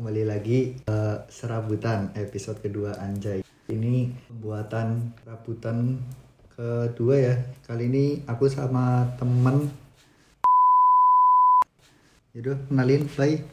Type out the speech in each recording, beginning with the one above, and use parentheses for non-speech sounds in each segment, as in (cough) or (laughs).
kembali lagi ke serabutan episode kedua Anjay. Ini pembuatan serabutan kedua ya. Kali ini aku sama temen. Yaudah, kenalin, bye.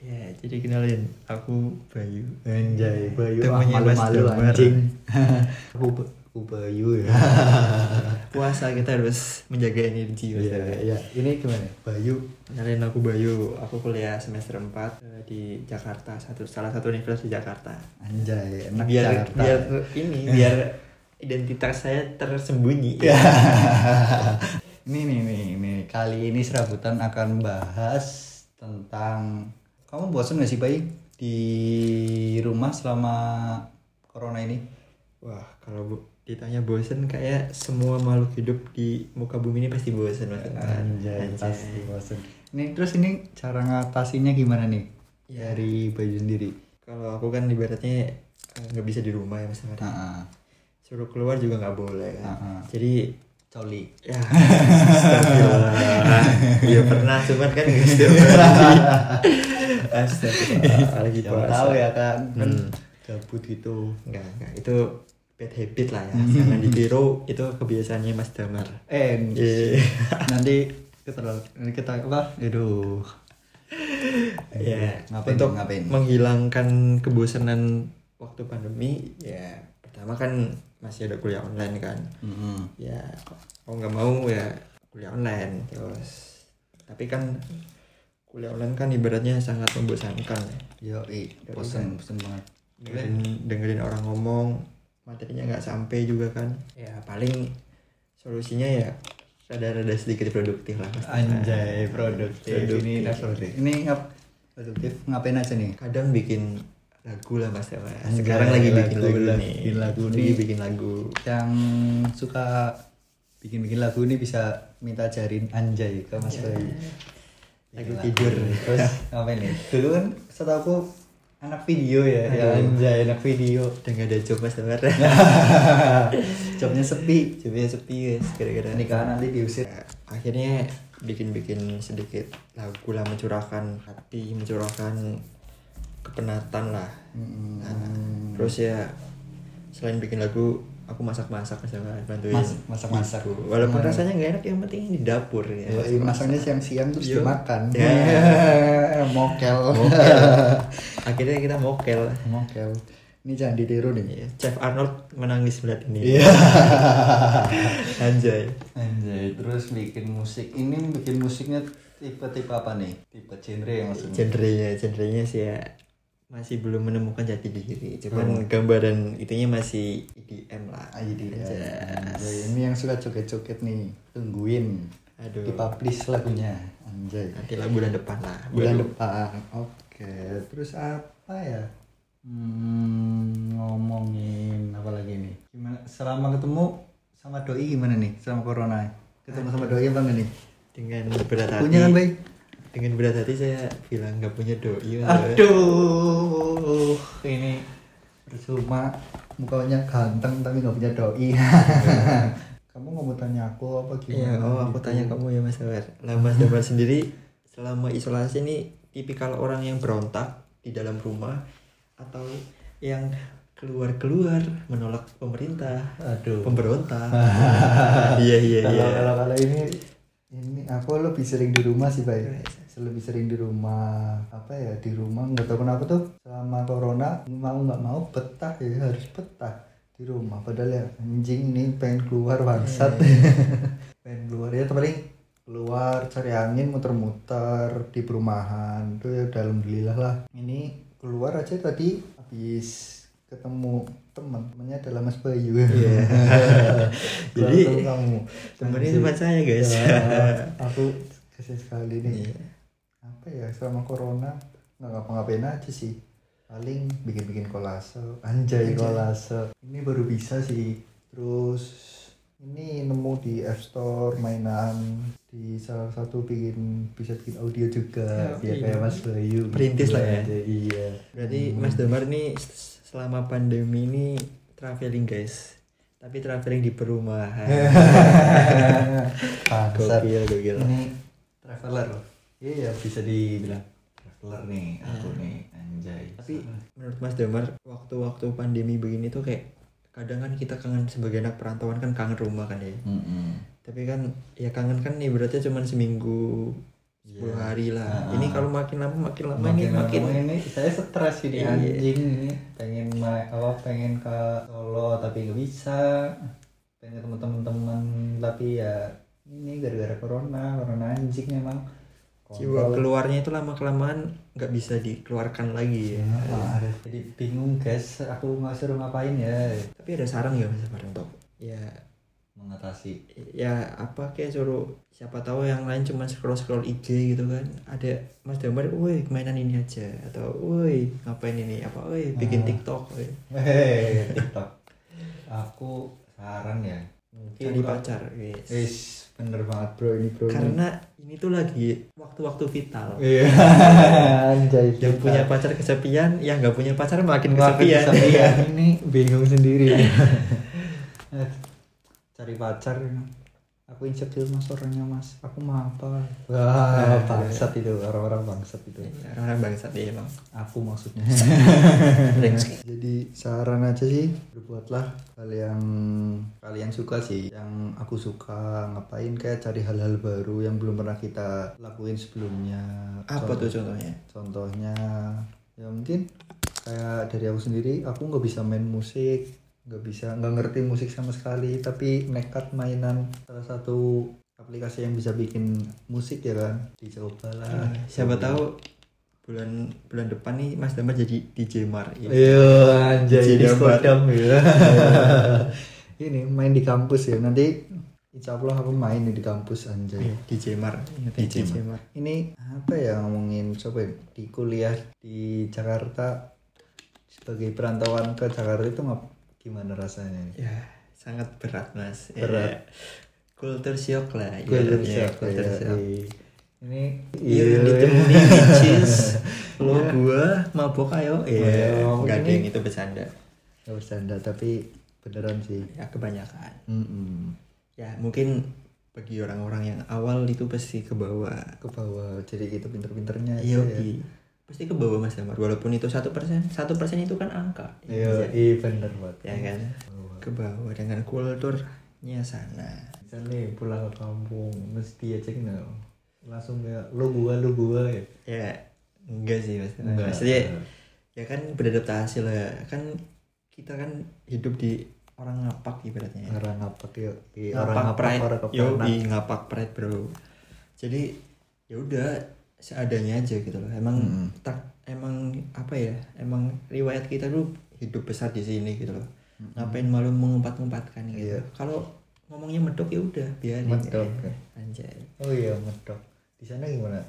Ya, jadi kenalin, aku Bayu. Anjay, Bayu ah, Temennya Mas malu-malu anjing. (laughs) aku, aku Bayu ya. (laughs) Puasa kita harus menjaga energi. Iya, iya. Ini gimana? Bayu. Kenalin aku Bayu, aku kuliah semester 4 eh, di Jakarta, satu salah satu universitas di Jakarta. Anjay, enak biar Jakarta. biar ini (laughs) biar identitas saya tersembunyi. Ya. (laughs) ini nih nih nih kali ini serabutan akan bahas tentang kamu bosan gak sih bayi di rumah selama corona ini? Wah, kalau bu, ditanya bosen kayak semua makhluk hidup di muka bumi ini pasti bosen Mas. Anjay, pasti bosan. Ini terus ini cara ngatasinya gimana nih? Ya. Dari Bayu sendiri. Kalau aku kan ibaratnya eh, nggak bisa di rumah ya Mas. Amar. Heeh. Suruh keluar juga nggak boleh kan. Heeh. Jadi Coli. ya. Iya pernah cuman kan nggak hari. (laughs) Astagfirullah. Lagi Siapa puasa. tahu ya kan, kan Hmm. gabut gitu. Enggak, enggak. Itu bad habit lah ya. Jangan ditiru itu kebiasaannya Mas Damar. Eh, Iya. (laughs) nanti kita nanti kita apa? Aduh. (laughs) ya Ngapain, untuk ngapain? menghilangkan kebosanan waktu pandemi ya pertama kan masih ada kuliah online kan Mm-mm. ya mau nggak mau ya kuliah online terus tapi kan kuliah online kan ibaratnya sangat membosankan ya Yo, Dari bosan, bosan banget. dengerin, dengerin orang ngomong materinya nggak sampai juga kan ya paling solusinya ya rada-rada sedikit produktif lah Mas. Anjay, produktif. Produktif. Ini next produktif. Ini ngap produktif ngapain aja nih? kadang bikin lagu lah mas ya sekarang lagi bikin lagu, lagu, nih bikin lagu Lagi nih. bikin lagu Yang suka bikin-bikin lagu ini bisa minta ajarin anjay ke Mas Bayu. lagu Bikin tidur Terus (laughs) ngapain nih? Dulu kan setahu aku anak video ya. Ya Aduh. anjay, anak video. udah gak ada job mas Damar (laughs) Jobnya sepi. jobnya sepi guys gara-gara Nikahan nanti diusir. Ya, akhirnya bikin-bikin sedikit lagu lah mencurahkan hati mencurahkan kepenatan lah Mm-mm. Nah, terus ya selain bikin lagu aku masak-masak misalnya bantuin Mas- masak-masak. ibu. walaupun Hmm. rasanya nggak enak yang penting di dapur ya Ya, ini masaknya siang-siang terus Yo. dimakan. Ya. (laughs) Mokel. mokel (laughs) akhirnya kita mokel Mokel. Ini jangan ditiru nih. Iya, Chef Arnold menangis melihat ini Iya. (laughs) anjay Anjay, terus bikin musik. Ini bikin musiknya tipe-tipe apa nih? Tipe genre yang maksudnya? genrenya genrenya sih ya masih belum menemukan jati diri cuman Oh. gambaran itunya masih EDM lah. Anjas. Anjay, ini yang suka joget-joget nih. Tungguin. aduh Dipublish lagunya. Anjay. nanti lah bulan depan lah Bulan Baru. depan. Oke. Terus apa ya? Hmm, ngomongin apa lagi nih? Gimana selama ketemu sama doi gimana nih? Selama corona. Ketemu sama doi apa nih? dengan berat hati Punya kan, Bay? Dengan berat hati saya bilang nggak punya doi. Aduh, ini percuma mukanya ganteng tapi nggak punya doi. (laughs) Kamu nggak mau tanya aku apa Iya, gimana? oh aku gitu? tanya kamu ya Mas Damar. Lah Mas Damar sendiri selama isolasi ini tipikal orang yang berontak di dalam rumah atau yang keluar-keluar menolak pemerintah, Aduh. pemberontak. (laughs) iya iya iya. kalau kalau ini ini aku lebih sering di rumah sih baik. Lebih sering di rumah apa ya di rumah. Nggak tahu kenapa tuh selama corona mau nggak mau betah ya harus betah di rumah. Padahal ya anjing nih pengen keluar bangsat. (laughs) Pengen keluar. Ya paling keluar cari angin muter-muter di perumahan. Tuh ya alhamdulillah lah. Ini keluar aja tadi habis ketemu teman temannya adalah Mas Bayu. Iya. (laughs) Jadi, kamu. Temennya teman saya guys. Ya, (laughs) aku kasihan sekali nih. Iya. Apa ya selama corona nggak ngapa-ngapain aja sih paling bikin-bikin kolase anjay Anjay. kolase ini baru bisa sih terus ini nemu di App Store mainan di salah satu bikin bisa bikin audio juga Ya, dia iya. kayak Mas Bayu Perintis gitu lah ya. aja, iya Berarti Hmm. Mas Damar nih selama pandemi ini traveling guys. Tapi traveling di perumahan. (laughs) Gokil gokil. ini traveler iya bisa dibilang. Traveler nih aku nih anjay. Tapi menurut Mas Damar waktu-waktu pandemi begini tuh kayak kadang kan kita kangen sebagai anak perantauan kan kangen rumah kan ya. Mm-mm. tapi kan ya kangen kan nih berarti cuma seminggu sepuluh Iya. hari lah. Ah. ini kalau makin lama makin lama makin ini makin lama ini saya stres ini Iya. anjing ini. Pengen apa pengen ke Solo tapi nggak bisa. Pengen ketemu teman-teman tapi ya ini gara-gara corona corona anjing emang jiwa. keluarnya itu lama kelamaan nggak bisa dikeluarkan lagi ya. Ah, ada- jadi bingung guys aku nggak suruh ngapain ya. Tapi ada saran nggak Mas Damar untuk ya. mengatasi. Ya apa kayak suruh siapa tahu yang lain cuma scroll scroll IG gitu kan. Ada Mas Damar, woi mainan ini aja. Atau woi ngapain ini? Apa woi bikin Ah. TikTok. Woi. TikTok. Aku saran ya mungkin cari pacar guys bener banget bro ini bro karena ini tuh lagi waktu-waktu vital. Iya. (laughs) Anjay yang punya pacar kesepian yang nggak punya pacar makin Makin kesepian. kesepian. (laughs) ini bingung sendiri. Cari pacar. Aku insecure mas orangnya mas. Aku mau apa wah bangsat itu orang-orang bangsat itu. Orang bangsat ya emang. Aku maksudnya. (laughs) Jadi saran aja sih berbuatlah hal yang kalian suka sih. Yang aku suka ngapain kayak cari hal-hal baru yang belum pernah kita lakuin sebelumnya. Apa Contoh- tuh contohnya? contohnya ya mungkin kayak dari aku sendiri aku nggak bisa main musik nggak bisa nggak ngerti musik sama sekali tapi nekat mainan salah satu aplikasi yang bisa bikin musik ya kan dicoba lah siapa tahu bulan bulan depan nih Mas Damar jadi DJ Mar ya. Iya anjay gambar. Skodam ya. Ini main di kampus ya. Nanti insya Allah aku main di kampus anjay. Iya, DJ Mar ya, DJ DJ Mar Ini apa ya ngomongin coba ya, di kuliah di Jakarta sebagai perantauan ke Jakarta itu ngap, gimana rasanya? ya sangat berat Mas Berat. ya. culture shock lah Culture ibaratnya, shock, culture ya. shock. Ini Iya, ditemui bitches. Lo gua mabok ayo. Iya, Ayo, enggak ada yang itu bercanda. nggak bercanda tapi beneran sih. Ya kebanyakan. Mm-mm. Ya, mungkin bagi orang-orang yang awal itu pasti ke bawah. Ke bawah jadi gitu pinter-pinternya Iya, ya. pasti ke bawah Mas Damar. Walaupun itu satu persen, satu persen itu kan angka. Iya, iya bener banget. Ya kan? Ke bawah dengan kulturnya sana. misalnya pulang ke kampung mesti aja no. Langsung ya lu gua lu gua ya Ya, enggak sih Mas. Enggak. Maksudnya ya kan beradaptasi lah. Kan kita kan hidup di orang ngapak ibaratnya. orang ngapak ya di orang ngapak pride orang yo kepenak ngapak pride bro jadi ya udah seadanya aja gitu loh emang Mm-mm. tak emang apa ya emang riwayat kita dulu hidup besar di sini gitu loh ngapain malu mengumpat-ngumpatkan gitu Iya. kalau ngomongnya medok ya udah biarin Medok, ya. ya. anjay oh iya medok di sana gimana?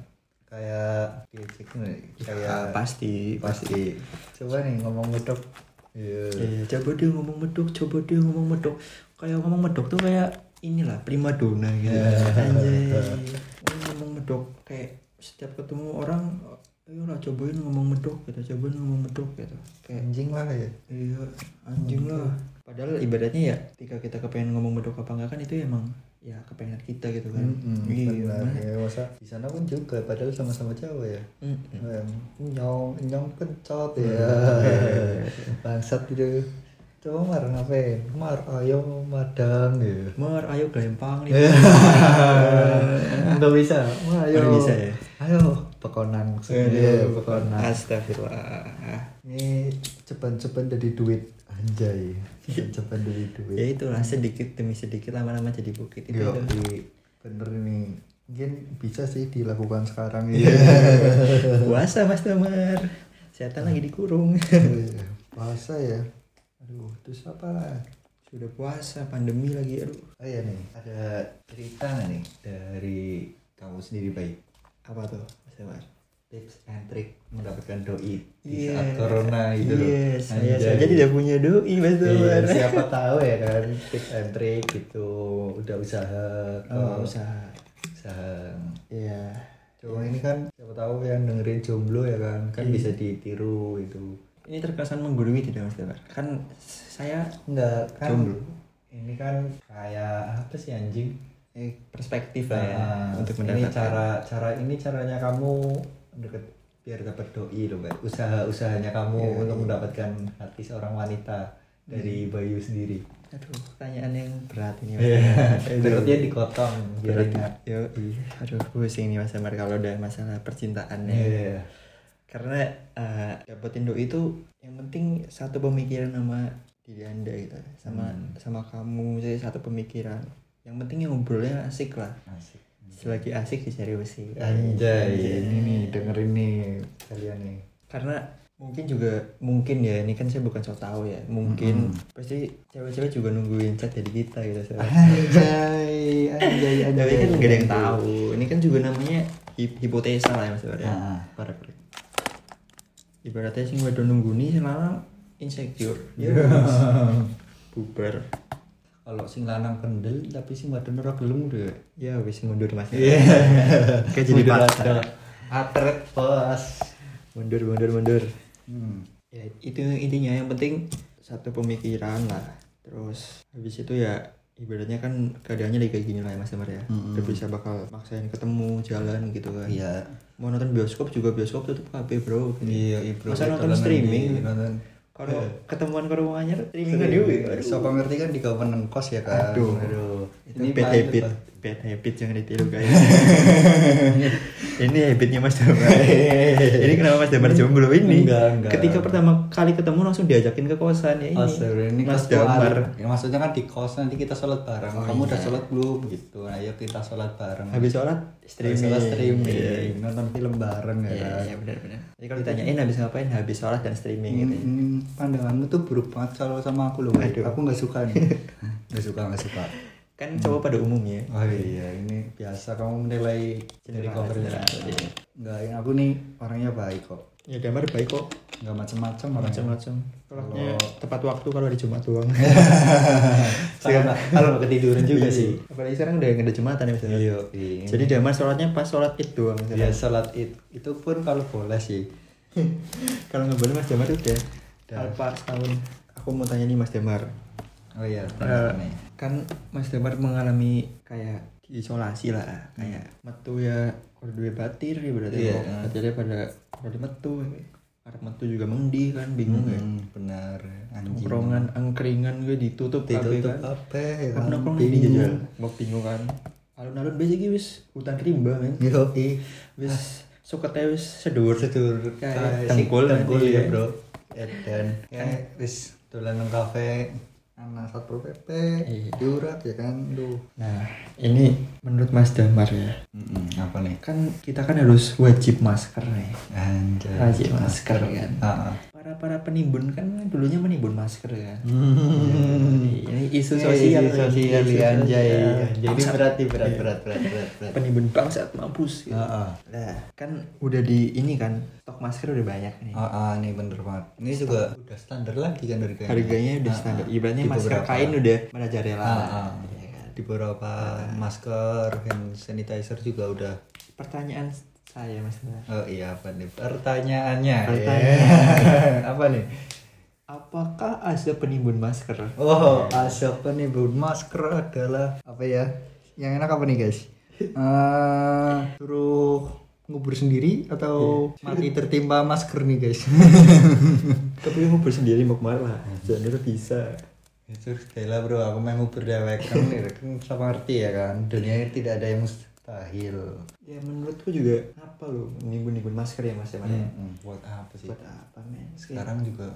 Kayak diecek nih ya, kayak pasti pasti. coba nih ngomong medok. Iya. Eh, coba dia ngomong medok coba dia ngomong medok. Kayak ngomong medok tuh kayak inilah prima dona gitu. Anjay. Oh, ngomong medok kayak setiap ketemu orang ayo lah cobain ngomong medok gitu. Cobain ngomong medok gitu. Kayak anjing lah ya. Iya anjing lah. Padahal ibaratnya ya ketika kita kepengen ngomong medok apa enggak kan itu emang ya kepengen kita gitu kan. Mm-mm, iya benar ya masa di sana pun juga padahal sama-sama Jawa ya. Mm-mm. Em, nyong nyong kencot ya. (laughs) Bangsat itu. Coba mar ngapain? Mar ayo madang ya. Mar, ayo gelempang nih. (laughs) nggak bisa? Mar ayo. Bisa ya? ayo pekonan iya pekonan. Astagfirullah. ini cepat-cepat jadi duit anjay cepat jadi duit Ya itulah sedikit demi sedikit lama-lama jadi bukit itu. Yo, itu. i- bener ini mungkin bisa sih dilakukan sekarang ya (laughs) Puasa Mas Damar. Setan lagi dikurung. (laughs) Iya, puasa ya aduh terus apa lah Sudah puasa, pandemi lagi aduh. oh iya nih ada cerita nggak nih dari kamu sendiri baik Apa tuh Mas Damar? Tips and trick mendapatkan doi di Iya. saat corona gitu loh Iya, saya saja tidak punya doi Mas Iya, Damar. (laughs) siapa tahu ya kan tips and trick gitu udah usaha Oh, usaha. usaha Iya. Cuma ini kan siapa tahu yang dengerin jomblo ya kan kan Iya. bisa ditiru itu Ini terkesan menggurui tidak Mas Damar? Kan saya enggak kan Jomblo. ini kan kayak apa sih anjing eh, perspektif lah ya Nah, untuk ini mendapatkan cara cara ini caranya kamu deket biar dapat doi loh Mbak. Usaha-usahanya kamu Iya, untuk iya. mendapatkan hati seorang wanita dari Bayu sendiri. aduh pertanyaan yang berat ini Iya. Aduh. (laughs) Perutnya dikotong berat iya. aduh pusing nih mas Damar kalau udah masalah percintaan ya Iya. karena eh, dapetin doi itu yang penting satu pemikiran sama diri anda gitu sama Hmm. sama kamu jadi satu pemikiran yang penting yang ngobrolnya asik lah Asik. Selagi asik diseriusi Anjay, ini nih dengerin nih kalian nih. karena mungkin juga mungkin ya ini kan saya bukan so tahu ya. Mungkin pasti cewek-cewek juga nungguin chat dari kita gitu saya Anjay, anjay, anjay. (laughs) tapi kan gak ada yang tahu. Ini kan juga namanya hip- hipotesa lah ya mas Bar, ya. Ah, korek, korek. ibaratnya sih gue nunggu nih lanang insecure. Ya (laughs) Iya. bubar Kalau sing lanang kendel tapi sing wadon ora gelem udah. ya wis mundur mas Iya. (laughs) kayak jadi paksa ada. Atret bos. mundur mundur mundur Hmm. ya itu intinya yang penting satu pemikiran lah terus habis itu ya ibaratnya kan keadaannya lagi kayak gini lah ya mas Damar ya udah bisa bakal maksain ketemu jalan gitu kan Iya. mau nonton bioskop juga bioskop tutup KB bro Iya, iya, bro. masa nonton streaming nanti, nonton. Kalau Eh. ketemuan ke rumahnya streaming kan dewe Siapa ngerti kan di kawanan kos ya kan. Aduh. Ini bad paling habit bad habit jangan ditiru guys (laughs) ini habitnya Mas Damar (laughs) ini kenapa Mas Damar jomblo ini Enggak, enggak. ketika pertama kali ketemu langsung diajakin ke kosan ya ini Oh, ini Mas. Damar Ya, maksudnya kan di kos nanti kita sholat bareng. Oh, Kamu udah iya. sholat belum gitu. Ayo kita sholat bareng. habis sholat Habis streaming sholat streaming, Iya. nonton film bareng ya Iya, kan. iya benar-benar. Jadi kalau ditanyain habis ngapain? Habis sholat dan streaming Ini, gitu. pandanganmu tuh buruk banget kalau sama aku loh. Aduh. Aku nggak suka nih. (laughs) Nggak suka, nggak suka. Kan cowok pada umumnya. Oh iya, ini biasa kamu menilai dari covernya. Enggak, yang aku nih orangnya baik kok. Ya damar baik kok. Enggak macam-macam. Macam-macam. Kalau- tepat waktu kalau hari Jumat doang. (laughs) Nggak- kalau nggak ketiduran juga Iya. sih. Apalagi sekarang udah nggak ada Jumatan ya misalnya. Iya, iya. Jadi damar sholatnya pas sholat id doang. Ya misalnya. sholat id itu pun kalau boleh sih. (laughs) Kalau nggak boleh Mas Damar udah. Alpa setahun. Aku mau tanya nih Mas Damar. Oh iya, nih. Kan Mas Damar mengalami kayak diisolasi lah kayak metu ya kalau duwe batir ya berarti Iya. kok batirnya pada pada metu arep metu juga mendi kan bingung ya Hmm, benar. Anjing. tongkrongan angkringan gue ditutup ditutup kan ya kan kan. nongkrong di jajal mau bingung kan alun-alun biasa iki wis hutan rimba men Yo, ih. wis sukete wis sedur Sedur Kayak dengkul nanti ya, ya. Bro. Edan. Kayak wis dolan nang kafe anak satpol pp Iya. diurat ya kan? Duh. Nah ini menurut Mas Damar ya. Mm-mm, apa nih? Kan kita kan harus wajib masker nih. Anjay. Wajib masker kan. Ah. Para para penimbun kan dulunya menimbun masker kan Hmm. ini isu Eh, sosial isu sosial isu ya, anjay sosial. jadi Bangsat. berat berat Iya. berat berat berat berat penimbun bangsat mampus gitu. Ah, ah. Nah, kan udah di ini kan stok masker udah banyak nih. Ah, ah, nih bener banget ini juga udah standar lagi kan harganya Harganya udah Ah, ah. standar. Ibaratnya Di masker beberapa- kain udah merajalela. Lah. ah. Iya kan? di beberapa masker hand sanitizer juga udah Pertanyaan saya Mas. oh iya apa nih pertanyaannya Pertanyaan. (laughs) apa nih Apakah ada penimbun masker? Oh, asap penimbun masker adalah apa ya? Yang enak apa nih guys? (laughs) Eh, suruh ngubur sendiri atau mati tertimpa masker nih guys? (laughs) Tapi mau bersendiri mau ke mana? Jangan bisa. Itu gila bro, aku mau ngubur dewek kan, kan sama ngerti ya kan, dunia ini tidak ada yang mustahil. Ya menurutku juga apa lo nimbun-nimbun masker ya Mas ya? Mas? Hmm, buat apa sih? Buat apa men? Sekarang juga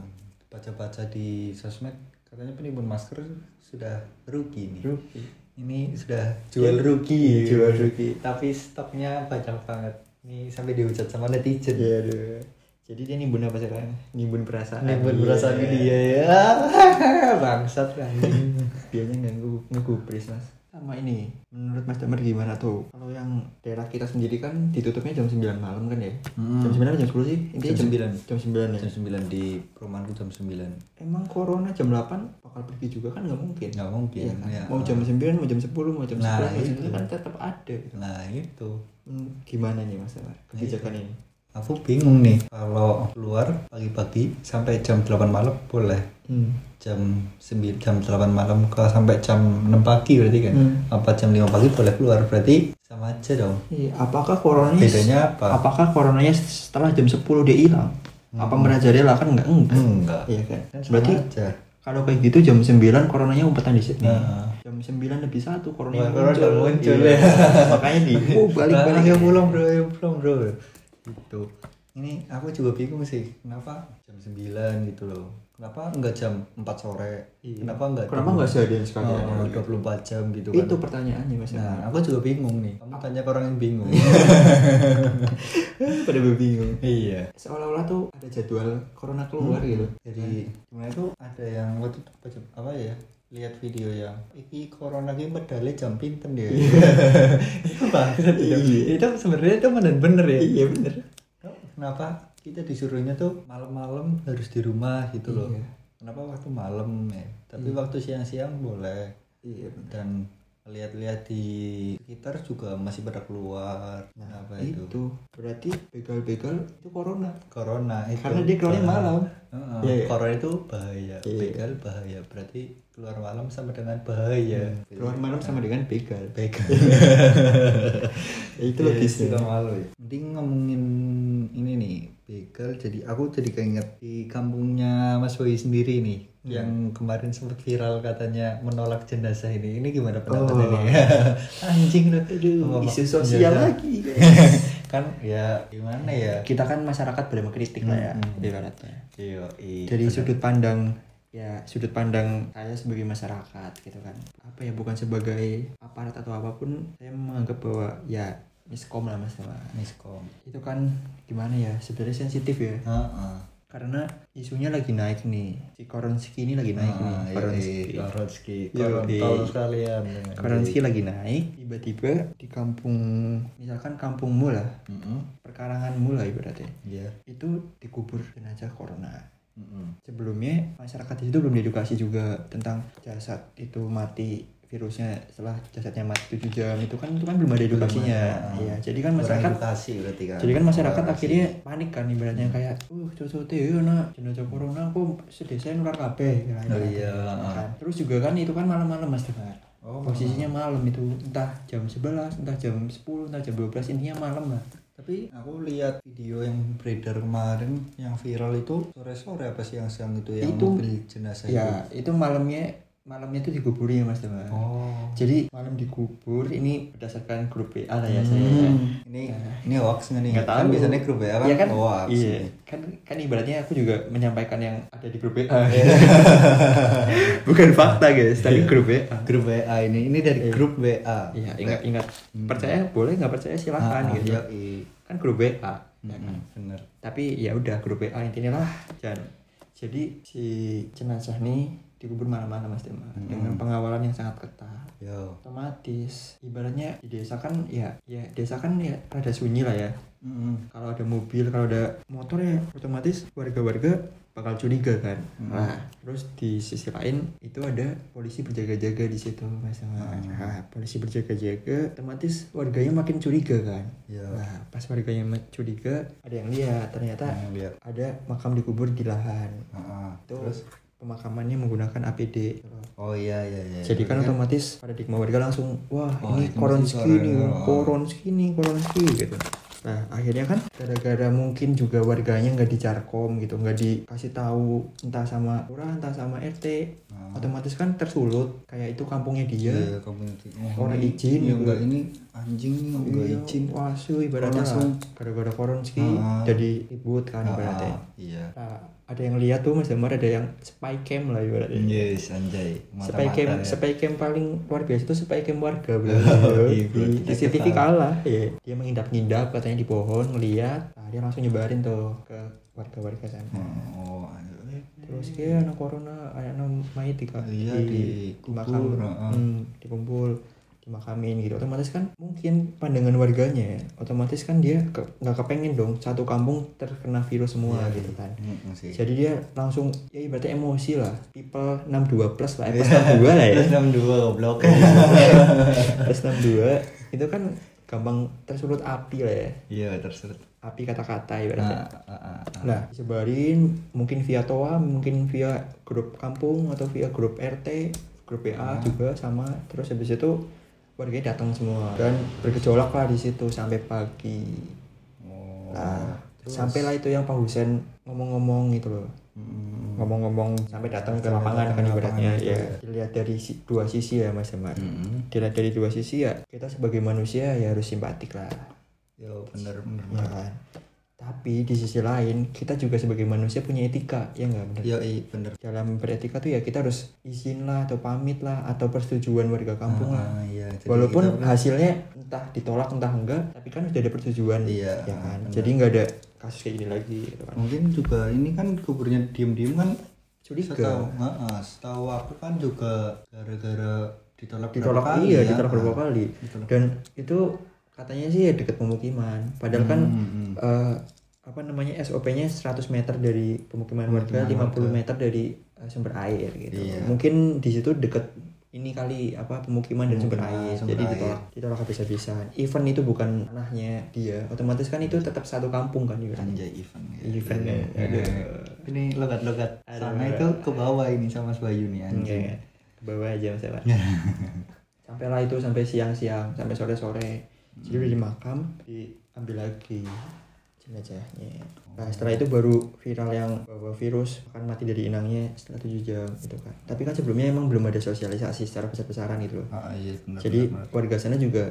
baca-baca di sosmed katanya penimbun masker sudah rugi nih. Rugi. Ini sudah jual rugi, jual rugi. Tapi stoknya banyak banget. Ini sampai dihujat sama netizen. Iya aduh. Jadi dia nimbun apa sekarang? Nimbun perasaan. Nimbun perasaan dia ya. (laughs) Bangsat anjing. Dianya nganggu ngegubris mas. Sama ini, menurut Mas Damar gimana tuh? Kalau yang daerah kita sendiri kan ditutupnya jam 9 malam kan ya? Hmm. Jam 9 atau jam 10 sih? Intinya Jam 9. Jam 9 ya? Jam 9 di perumahanku jam 9. Emang corona jam 8 bakal pergi juga kan nggak mungkin? Nggak mungkin, Iya kan? ya. Mau jam 9, mau jam 10, mau jam 11, Nah, mau jam itu. 9 kan tetap ada gitu. Nah itu. Hmm, gimana nih Mas Damar kebijakan ini? Aku bingung nih kalau keluar pagi-pagi sampai jam 8 malam boleh. Hmm. Jam 9 jam 8 malam ke sampai jam 6 pagi berarti kan. Hmm. Apa jam 5 pagi boleh keluar berarti sama aja dong Iya, apakah coronanya bedanya apa apakah coronanya setelah jam 10 dia hilang? Apa merajalela kan enggak? Enggak. enggak Iya kan? kan sama Berarti aja kalau kayak gitu jam 9 coronanya umpetan di sini. Nah. Jam 9 lebih satu coronanya corona udah muncul Iya. ya. Makanya di (laughs) oh balik-balik ayo pulang bro ayo pulang bro gitu. Ini aku juga bingung sih kenapa jam 9 gitu loh. Kenapa enggak jam 4 sore? Iya. kenapa enggak Kenapa enggak seharian sekalian? oh, 24 jam gitu kan. Itu pertanyaannya Mas. nah aku juga bingung nih. Kamu tanya ke orang yang bingung. (laughs) Pada bingung. iya. Seolah-olah tuh ada jadwal corona keluar gitu. jadi gimana itu ada yang waktu itu apa ya lihat video yang iki corona ini medali jam pinten ya? (laughs) Itu banget. Iya. itu sebenarnya itu bener-bener ya. Iya bener. kenapa kita disuruhnya tuh malam-malam harus di rumah gitu loh? Iya. kenapa waktu malam ya? Tapi waktu siang-siang boleh. Iya dan lihat-lihat di sekitar juga masih pada keluar. Apa itu, Itu. Berarti begal-begal itu corona. corona itu. Karena dia keluarnya malam. Iya, iya. corona itu bahaya Iya. begal bahaya berarti keluar malam sama dengan bahaya Keluar malam sama dengan begal. begal Ya, (laughs) itu Iya, logisnya. suka malu ya. Mending ngomongin ini nih begal jadi aku jadi keinget di kampungnya Mas Boy sendiri nih Hmm. yang kemarin sempat viral katanya menolak jenazah ini ini gimana pendapatnya Oh. nih (laughs) anjing loh Aduh, isu sosial jenazah. lagi. (laughs) kan ya gimana ya Kita kan masyarakat boleh mengkritik lah ya, Hmm. ibaratnya. Iya. Dari sudut pandang ya sudut pandang saya sebagai masyarakat gitu kan apa ya bukan sebagai aparat atau apa pun saya menganggap bahwa ya miskom lah mas miskom itu kan gimana ya sebenarnya sensitif ya Heeh. karena isunya lagi naik nih. Si Koronski ini lagi naik nih. Ah, iya, Koronski. iya, Koronski. Korontol sekalian Koronski lagi naik tiba-tiba di kampung misalkan kampungmu lah. Heeh. perkaranganmu lah ibaratnya. Iya. Itu dikubur jenazah corona. Heeh. sebelumnya masyarakat di situ belum diedukasi juga tentang jasad itu mati virusnya setelah jasadnya mati 7 jam itu kan itu kan belum ada edukasinya. ada. ya jadi kan masyarakat edukasi berarti kan. jadi kan masyarakat Edukasi. akhirnya panik kan ibaratnya kayak uh cocok teh nak jenazah corona kok sedesa nular kabeh Oh iya. kan. terus juga kan itu kan malam-malam mas Tegar Oh, posisinya malam itu entah jam 11 entah jam 10 entah jam 12 intinya malam lah. Tapi aku lihat video yang beredar kemarin yang viral itu sore-sore apa siang-siang itu yang Itu- mobil jenazah ya itu malamnya malamnya itu dikuburi ya mas Tegar Oh. Jadi malam dikubur ini berdasarkan grup WA lah ya saya. Hmm. Ini ini hoax nggak nih? Nggak Kan tahu. biasanya grup WA kan, Iya kan? hoax. Iya. Kan kan ibaratnya aku juga menyampaikan yang ada di grup WA. (laughs) Bukan fakta guys, tapi grup WA. Grup WA ini ini dari grup WA. Iya, ingat-ingat. Percaya boleh nggak percaya silahkan Ah, gitu. iya, iya. Kan grup WA. ya kan? Mm-mm, bener. Tapi ya udah grup WA intinya lah. Jangan. Jadi si jenazah nih dikubur malam-malam Mas Tema dengan pengawalan yang sangat ketat. Yo. Otomatis ibaratnya di desa kan ya ya desa kan ya rada sunyi lah ya. Mm-mm. kalau ada mobil kalau ada motor ya otomatis warga-warga bakal curiga kan nah terus di sisi lain itu ada polisi berjaga-jaga di situ mas nah, polisi berjaga-jaga otomatis warganya makin curiga kan Iya. nah pas warganya curiga ada yang lihat ternyata Yang lihat. ada makam dikubur di lahan Ah, ah. itu Terus pemakamannya menggunakan APD Oh iya iya iya. jadi kan Berarti otomatis paradigma warga langsung wah Oh, ini koronski suara. koronski nih koronski gitu nah akhirnya kan gara-gara mungkin juga warganya nggak dicarkom gitu nggak dikasih tahu entah sama lurah entah sama RT Ah. otomatis kan tersulut kayak itu kampungnya dia Iya, community. Oh, Orang ini- izin gitu. enggak ini anjing nih enggak Iya, izin. wasu ibaratnya Langsung. gara-gara koronski Ah. jadi ribut kan Ah, ibaratnya Iya. nah, ada yang lihat tuh mas Damar ada yang spy cam lah ibaratnya. Yes, anjay. spy cam ya. spy cam paling luar biasa itu spy cam warga bro. (laughs) Iya, bro. di CCTV kalah ya dia mengindap-ngindap katanya di pohon ngeliat. Nah, dia langsung nyebarin tuh ke warga-warga sana. Oh, terus kayak anak corona anak mayit di, Iya, di, makam. heeh. hmm, dikumpul dimakamin gitu otomatis kan mungkin pandangan warganya ya, otomatis kan dia ke- nggak kepengen dong satu kampung terkena virus semua Iya, gitu kan sih. jadi dia langsung ya ibaratnya emosi lah people 62 plus lah eh, plus 62 lah ya Plus 62 goblok. plus 62 itu kan gampang tersulut api lah ya Iya, terserah. api kata-kata Ah, ibaratnya ah, ah, ah. Nah, disebarin mungkin via toa, mungkin via grup kampung atau via grup RT, grup WA juga sama. Terus habis itu warganya datang semua. Dan bergejolak lah di situ sampai pagi. Oh nah sampailah itu yang Pak Husen ngomong-ngomong gitu loh. Hmm. ngomong-ngomong sampai datang ke lapangan kan ibaratnya ya dilihat dari si- dua sisi ya Mas Amar Hmm. dilihat dari dua sisi ya kita sebagai manusia ya harus simpatik lah. Yo bener bener ya kan tapi di sisi lain kita juga sebagai manusia punya etika ya nggak? Benar yo i bener. Dalam beretika tuh ya kita harus izin lah atau pamit lah atau persetujuan warga kampung lah. Ah, iya jadi walaupun kita- hasilnya entah ditolak entah enggak tapi kan udah ada persetujuan Iya, ya kan? jadi nggak ada kasus kayak gini lagi gitu kan. Mungkin juga ini kan kuburnya diem-diem kan curiga. setahu Heeh, setahu aku kan juga gara-gara ditolak ditolak berapa kali iya ya. ditolak beberapa Ah, kali. ditolak. dan itu katanya sih ya dekat pemukiman padahal kan Hmm, hmm. eh, apa namanya SOP-nya 100 meter dari pemukiman warga, Pemukiman 50 warga. meter dari eh, sumber air gitu. Iya. Mungkin di situ deket ini kali apa pemukiman dan sumber air. sumber Jadi air. ditolak ditolak habis-habisan. Event itu bukan tanahnya dia. Otomatis kan itu tetap satu kampung kan juga. Anjay event ya. Event ya. Aduh. ini logat-logat sana itu ke bawah ini sama Mas Bayu nih anjing Enggak. Ke bawah aja Mas. (laughs) Sampailah itu sampai siang-siang, sampai sore-sore. Jadi udah dimakam, diambil lagi jenazahnya. Nah setelah itu baru viral yang bahwa virus akan mati dari inangnya setelah 7 jam gitu kan. Tapi kan sebelumnya emang belum ada sosialisasi secara besar-besaran gitu loh. ah iya benar Jadi benar, benar. warga sana juga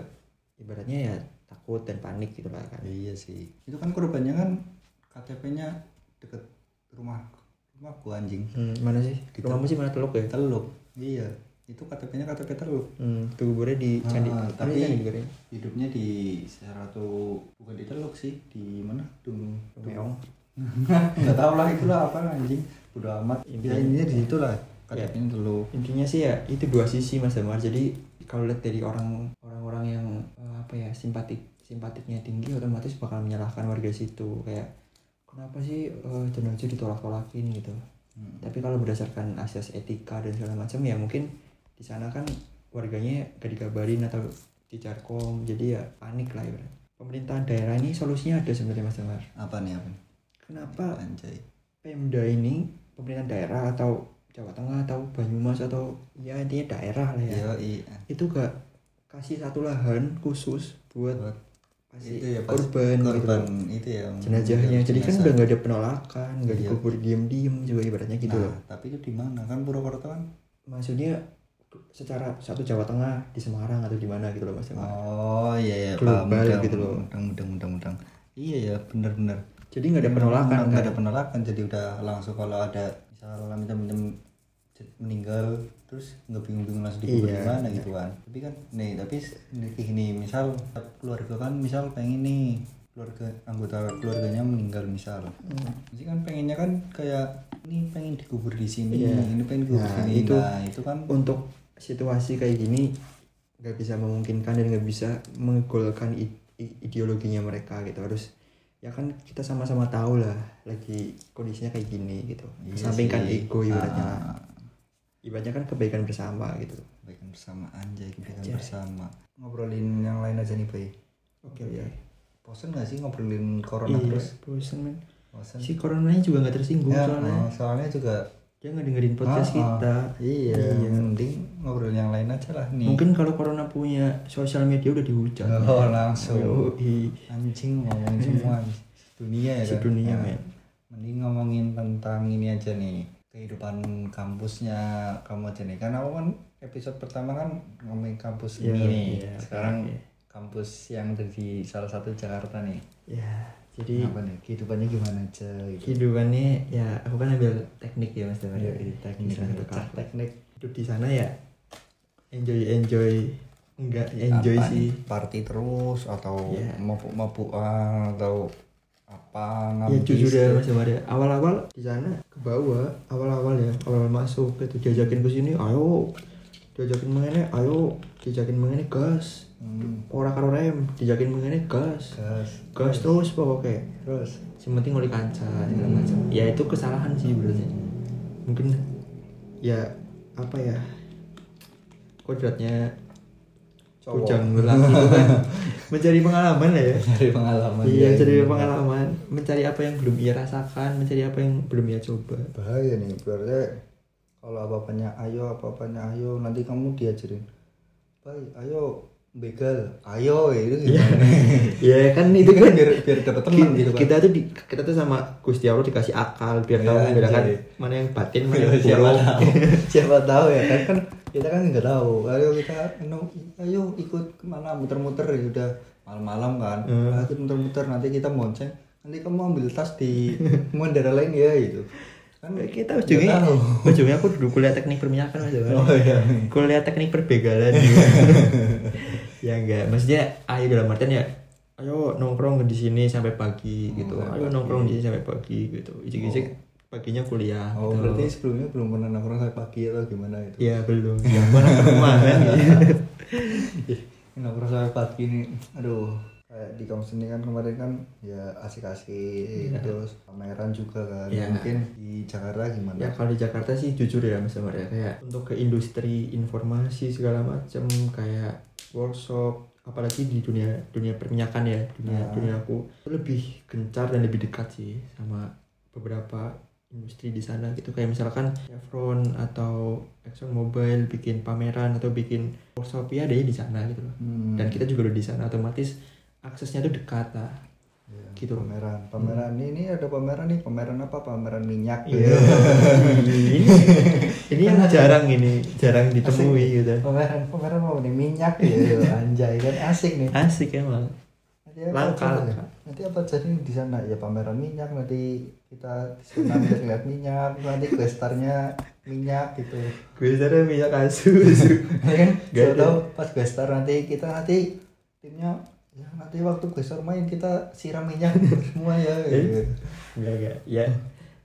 ibaratnya ya takut dan panik gitu lah kan. iya sih itu kan korbannya kan KTP-nya deket rumah rumahku anjing Hmm, mana sih? Gitu. Rumahmu sih mana teluk ya? teluk iya itu KTP-nya KTP teluk Hmm, kuburnya di Ah, Candi. tapi- Mana Candi Gede? hidupnya di satu bukan di teluk sih di mana? Dung Meong. (laughs) nggak tahu lah itulah apa anjing. Udah amat. Ya Intinya- intinya di situ lah KTP-nya teluk. Intinya sih ya itu dua sisi mas Damar. Jadi kalau lihat dari orang orang-orang yang eh, apa ya simpatik simpatiknya tinggi otomatis bakal menyalahkan warga situ. Kayak kenapa sih jenazah ditolak-tolakin gitu? Hmm. tapi kalau berdasarkan asas etika dan segala macam ya mungkin di sana kan warganya gak dikabarin atau dijarkom jadi ya panik lah ya pemerintahan daerah ini solusinya ada sebenarnya mas Damar. Apa nih apa kenapa anjay. Pemda ini pemerintahan daerah atau Jawa Tengah atau Banyumas atau ya intinya daerah lah ya Yo, iya. itu gak kasih satu lahan khusus buat Buat kasih itu ya korban, gitu korban loh. itu ya jenazahnya. Jadi kan udah nggak ada penolakan nggak Iya. dikubur diem-diem juga ibaratnya gitu nah, loh. tapi itu di mana? Kan Purwokerto kan? Maksudnya secara satu Jawa Tengah di Semarang atau di mana gitu loh mas Emar. oh iya iya Global paham, gitu loh. mudang mudang mudang mudang iya ya benar-benar jadi nggak ada penolakan nggak kan ada penolakan jadi udah langsung kalau ada misalnya macam-macam meninggal terus nggak bingung-bingung langsung dikubur Iya, di mana iya. gitu kan tapi kan nih tapi nih, gini misal keluarga kan misal pengen nih keluarga anggota keluarganya meninggal misal. Hmm. jadi kan pengennya kan kayak ini pengen dikubur di sini Iya. ini pengen dikubur Nah, di sini. itu- nah itu kan untuk situasi kayak gini nggak bisa memungkinkan dan nggak bisa menggolkan ideologinya mereka gitu. Harus ya kan kita sama-sama tahu lah lagi kondisinya kayak gini gitu. Iya sampingkan ego ibaratnya. Ah, ibaratnya kan kebaikan bersama gitu. Kebaikan bersama anjay kebaikan Anjay. bersama. Ngobrolin yang lain aja nih bay oke ya bosen gak sih ngobrolin corona iya terus? bosan men. Bosen. Si coronanya juga nggak tersinggung Ya, soalnya. oh, soalnya juga dia nggak dengerin podcast ah. kita. Iya, Iya. mending ngobrol yang lain aja lah nih. Mungkin kalau corona punya sosial media udah dihujat. Oh langsung. Yoi. anjing ngomongin semua. Dunia ya si kan? dunia Nah, men. Mending ngomongin tentang ini aja nih. Kehidupan kampusnya kamu aja nih. Karena aku kan? Episode pertama kan ngomongin kampus Iya, ini nih. iya, sekarang iya. Kampus yang ada di salah satu Jakarta nih. Ya jadi apa nih? Kehidupannya gimana aja gitu? Kehidupannya ya aku kan ambil teknik ya mas Damar Iya, Di teknik teknik, teknik. hidup di sana ya enjoy enjoy. Enggak enjoy Apa sih. party terus atau Iya. mabuk mabukan atau apa ya ngabis? jujur ya mas Damar ya. Awal-awal di sana ke bawah awal-awal ya awal masuk itu diajakin ke sini ayo. Diajakin mengenai ayo. Diajakin mengenai gas Hmm, orang karo rem diajakin mengenai gas. Gas. Gas terus pokoknya. Terus? Yang penting oleh kaca segala macam. Ya itu kesalahan sih berarti mungkin ya apa ya kodratnya bujang (laughs) lelaki itu kan. Mencari pengalaman lah ya. Dari pengalaman iya ya, mencari pengalaman. Mencari apa yang belum ia rasakan mencari apa yang belum ia coba. Bahaya nih berarti kalau apa-apanya ayo apa-apanya ayo nanti kamu diajarin. Baik ayo begal ayo itu Iya. gimana? (laughs) Ya kan itu kan biar biar dapat teman gitu kan. kita tuh di, kita tuh sama Gusti Allah dikasih akal biar tahu Ya, membedakan mana yang batin mana Ya, (laughs) yang siapa tahu. (laughs) Siapa tahu ya kan kan kita kan nggak tahu. Ayo kita no, ayo ikut ke mana? Muter-muter ya udah malam-malam kan. Hmm. Ayo ikut muter-muter nanti kita monceng. Nanti kamu ambil tas di mau daerah lain ya gitu. Kan kita nggak ujungnya tahu. ujungnya aku dulu kuliah teknik perminyakan aja kan oh iya. Kuliah teknik perbegalan ya enggak. Maksudnya ayo dalam artian ya ayo nongkrong di sini sampai pagi gitu. sampai ayo pagi. nongkrong di sini sampai pagi gitu. Ijik-ijik paginya kuliah oh gitu. berarti sebelumnya belum pernah nongkrong sampai pagi atau gimana itu? Ya belum. Yang mana kemarin gitu. (laughs) nongkrong sampai pagi nih. Aduh kayak di kampus ini kan kemarin kan ya asik-asik terus pameran juga kan Iya. mungkin di Jakarta gimana ya kalau di Jakarta sih jujur ya Mas Amar ya kayak untuk ke industri informasi segala macam kayak workshop apalagi di dunia dunia perminyakan ya dunia Ah. dunia aku itu lebih gencar dan lebih dekat sih sama beberapa industri di sana gitu kayak misalkan Chevron atau Exxon Mobil bikin pameran atau bikin workshop ya adanya di sana gitu loh Hmm. dan kita juga udah di sana otomatis aksesnya tuh dekat lah Ya, gitu. pameran. Pameran ini ada pameran nih pameran apa? Pameran minyak. Iya. gitu. ini (laughs) ini yang jarang ini jarang ditemui gitu. Pameran pameran apa nih? Minyak. Gitu anjay kan asik nih. Asik emang. Nanti apa Langka, langka. nanti apa jadi di sana? Ya pameran minyak nanti kita di sana bisa lihat minyak nanti gestarnya minyak gitu. Gue sadar minyak (laughs) Ya kan? Gak tahu pas gestar nanti kita nanti timnya ya nanti waktu gestar main kita siram minyak (laughs) semua ya gitu. enggak enggak. Ya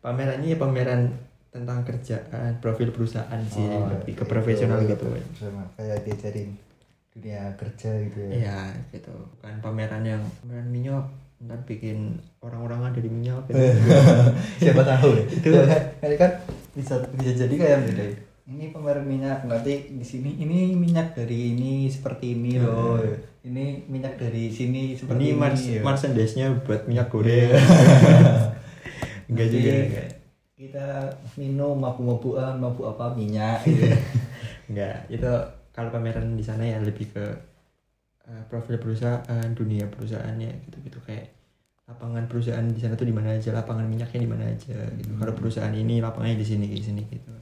pamerannya ya pameran tentang kerjaan profil perusahaan sih Oh, lebih ke itu, profesional itu, gitu sama kayak diajarin dunia kerja gitu ya. Iya gitu. Bukan pameran yang pameran minyak ntar bikin orang-orangan dari minyak gitu. (laughs) siapa tahu ya. Itu. Kali kan bisa bisa jadi kayak beda ini pameran minyak nanti di sini ini minyak dari ini seperti ini loh ini minyak dari sini seperti ini ini, mars ya. merchandise-nya buat minyak goreng. (laughs) Enggak juga enggak kita minum mabuk-mabukan mabuk apa minyak (laughs) gitu. enggak itu kalau pameran di sana ya lebih ke eh, profil perusahaan dunia perusahaannya gitu gitu kayak lapangan perusahaan di sana tuh di mana aja lapangan minyaknya di mana aja gitu. Kalau perusahaan ini lapangannya di sini di sini gitu.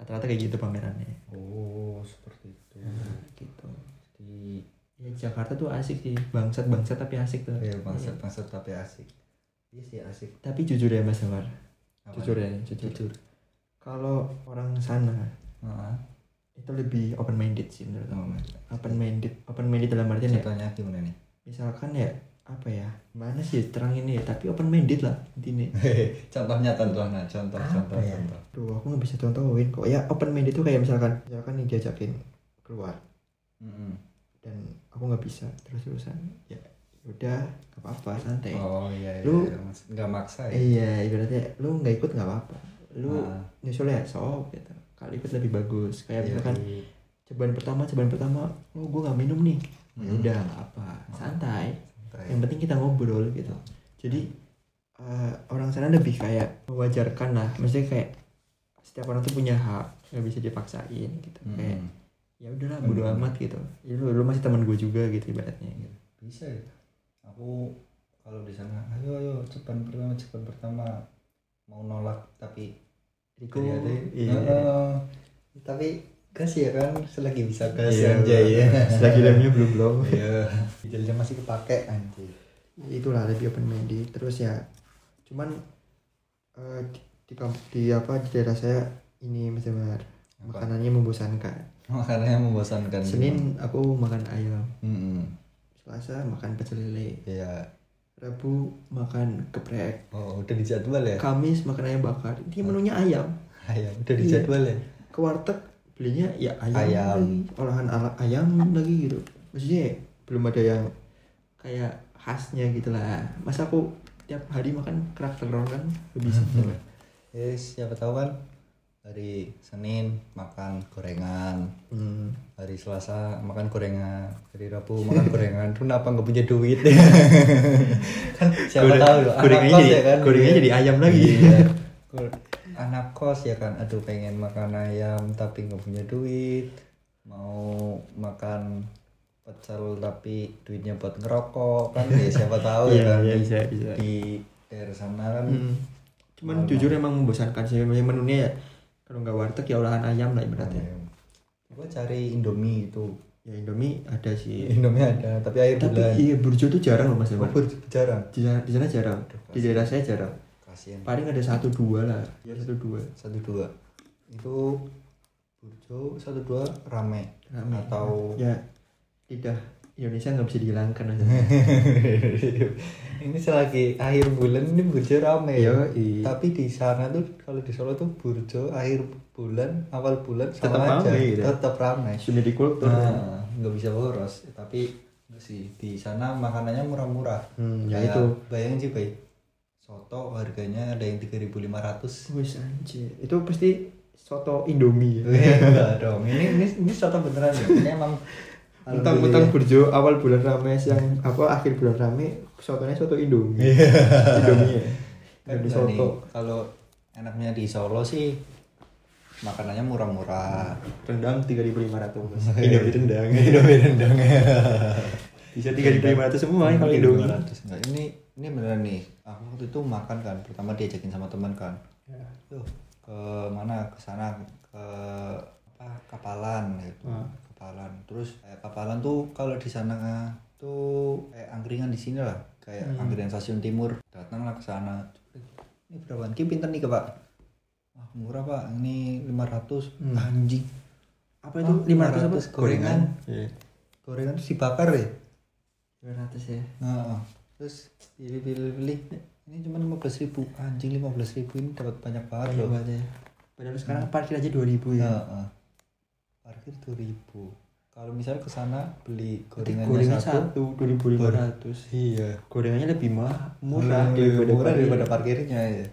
Rata-rata kayak gitu pamerannya. Oh seperti itu. Nah, gitu ya Jakarta tuh asik sih. Bangsat bangsat tapi asik tuh. Ya bangsat bangsat tapi asik. Iya sih asik. Tapi jujur ya Mas Amar. Jujur ya jujur, kalau orang sana Heeh. itu lebih open minded sih menurut aku Oh, open minded open minded dalam artian ya. Contohnya gimana nih? Misalkan ya apa ya mana sih terang ini ya tapi open minded lah intinya. (laughs) Contohnya contohnya contoh Apa contoh ya? contoh. Duh, aku nggak bisa contohin kok ya open minded itu kayak misalkan misalkan nih diajakin keluar. Mm-mm. dan aku nggak bisa terus terusan ya udah nggak apa-apa santai. Oh iya iya Lu- iya. Mas- nggak maksa ya? Iya ibaratnya lu nggak ikut nggak apa-apa. Lu Ah. nyusul ya sok gitu. Kalau ikut lebih bagus. Kayak Iya, misalkan iya. cobaan pertama cobaan pertama oh gue nggak minum nih. Ya Hmm. udah nggak apa santai. Santai. yang penting kita ngobrol gitu. Jadi eh, orang sana lebih kayak mewajarkan lah. Maksudnya kayak setiap orang tuh punya hak nggak bisa dipaksain gitu. Mm-mm. kayak ya udahlah bodo Bener. amat gitu ya, lu, lu masih teman gue juga gitu ibaratnya gitu. bisa ya aku kalau di sana ayo ayo cepat pertama cepat pertama mau nolak tapi Ternyata, iya. Heeh. tapi gas ya kan selagi bisa gas Iya, anjay ya (laughs) selagi remnya belum belum iya dijalnya masih kepake anjay itulah lebih open minded terus ya cuman eh, di, di, di apa di daerah saya ini mas Jamar Apa? makanannya membosankan makanannya membosankan Senin aku makan ayam. Hmm, Selasa makan pecel lele. Iya. Rabu makan geprek. Oh udah dijadwal ya? Kamis makan ayam bakar. Ini menunya ayam. Ayam udah Iya. dijadwal ya? Ke warteg belinya ya ayam, Ayam. lagi. Olahan ala ayam lagi gitu. Maksudnya belum ada yang kayak khasnya gitu lah. Masa aku tiap hari makan kerak telur kan lebih (laughs) yes siapa tahu kan hari Senin makan gorengan hmm. hari Selasa makan gorengan hari Rabu makan (laughs) gorengan tuh kenapa nggak punya duit (laughs) kan siapa Goreng- tahu loh anak gorengannya kos jadi- ya kan gorengannya Iya. jadi ayam lagi. Iya. (laughs) Anak kos ya kan aduh pengen makan ayam tapi nggak punya duit mau makan pecel tapi duitnya buat ngerokok kan ya siapa tahu ya Iya, kan iya, di, bisa, bisa. di daerah sana kan Hmm. Cuman jujur emang membosankan sih menunya ya. Kalau nggak warteg ya olahan ayam lah ibaratnya. gue cari Indomie itu Ya Indomie ada sih. (laughs) Indomie ada tapi air Tapi bulan iya burjo tuh jarang loh Mas oh, Dewan. ber- jarang Di sana, di sana jarang. Di daerah saya jarang. kasian Paling ada satu dua lah. Ya satu dua. satu dua itu burjo satu dua rame, Rame. atau Ya lidah Indonesia nggak bisa dihilangkan aja. (laughs) ini selagi akhir bulan ini burjo rame ya tapi di sana tuh kalau di Solo tuh burjo akhir bulan awal bulan Tetap sama aja rame gitu. tetap ramai Sumedi kultur. nah nggak bisa boros tapi enggak sih di sana makanannya murah-murah Hmm, ya Kayak itu. bayangin sih baik soto harganya ada yang 3.500 Wis anjir. Itu pasti soto Indomie ya. Enggak dong ini ini ini soto beneran ya ini emang (laughs) Mentang-mentang burjo awal bulan rame yang apa akhir bulan rame sotonya soto Indomie. Iya. Indomie ya. Kan Indomie soto. kalau enaknya di Solo sih makanannya murah-murah Rendang 3.500. (laughs) Indomie rendang. (laughs) Indomie rendang Bisa 3.500 semua ya kalau Indomie. 500 enggak ini ini beneran nih aku waktu itu makan kan pertama diajakin sama teman kan Ya. Tuh, ke mana ke sana ke apa kapalan gitu Ah. Kapalan terus kayak kapalan tuh kalau di sana tuh kayak angkringan di sini lah kayak Hmm. angkringan stasiun timur datanglah ke sana ini berapa Ki pinter nih ke pak ah, murah pak ini 500 Hmm. anjing Apa itu Ah, 500 apa? 500 gorengan. Iya. gorengan terus dibakar ya 500 ya. Nah, terus pilih-pilih ini cuma 15 ribu anjing 15 ribu ini dapat banyak banget loh ya. Padahal sekarang parkir aja 2000 ya. Heeh. Parkir 2000 kalau misalnya ke sana beli gorengannya Gorengan satu, satu 2500. iya Gorengannya lebih mah murah murah daripada, murah parkir. daripada parkirnya ya.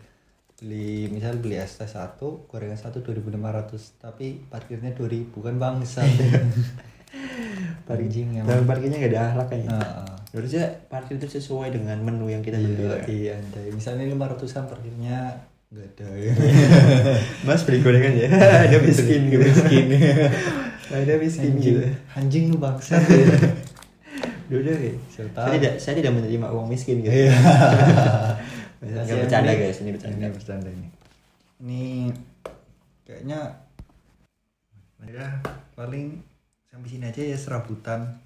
beli misal beli es teh satu gorengan satu 2500 tapi parkirnya 2000 kan bangsa anjing (laughs) Dan parkirnya nggak ada akhlak kayaknya. Heeh. Harusnya parkir itu sesuai dengan menu yang kita beli. iya iya anjay. misalnya 500an parkirnya nggak ada ya (laughs) Mas beli gorengan ya. ada miskin gitu. miskin (laughs) ada miskin anjing gitu. anjing lu bangsa (laughs) Udah. Serta- Saya tidak saya tidak menerima uang miskin gitu. Iya. Enggak bercanda guys, ini bercanda. Ini bercanda ini. Ini kayaknya ya paling sampai sini aja ya serabutan.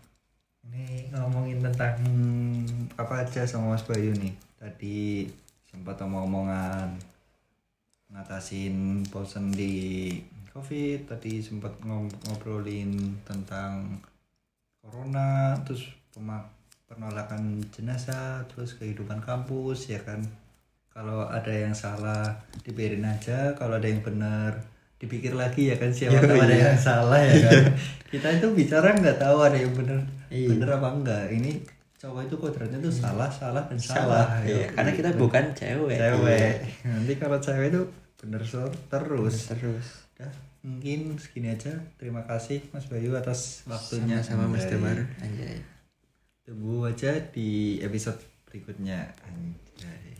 Ini ngomongin tentang apa aja sama Mas Bayu nih. Tadi sempat omong-omongan ngatasin bosen di covid tadi sempat ngobrolin tentang corona terus penolakan jenazah terus kehidupan kampus ya kan kalau ada yang salah dibiarin aja kalau ada yang benar dipikir lagi ya kan siapa Iya, tahu ada iya. yang salah ya kan (laughs) kita itu bicara nggak tahu ada yang benar Iya. benar apa enggak ini cowok itu kodratnya tuh salah salah dan salah, Salah. ya. Iya, karena kita bukan cewek. cewek nanti kalau cewek itu bener so- terus Terus. Udah, mungkin segini aja terima kasih Mas Bayu atas waktunya Sama-sama Mas Anjay. Demar. Anjay. tunggu aja di episode berikutnya anjay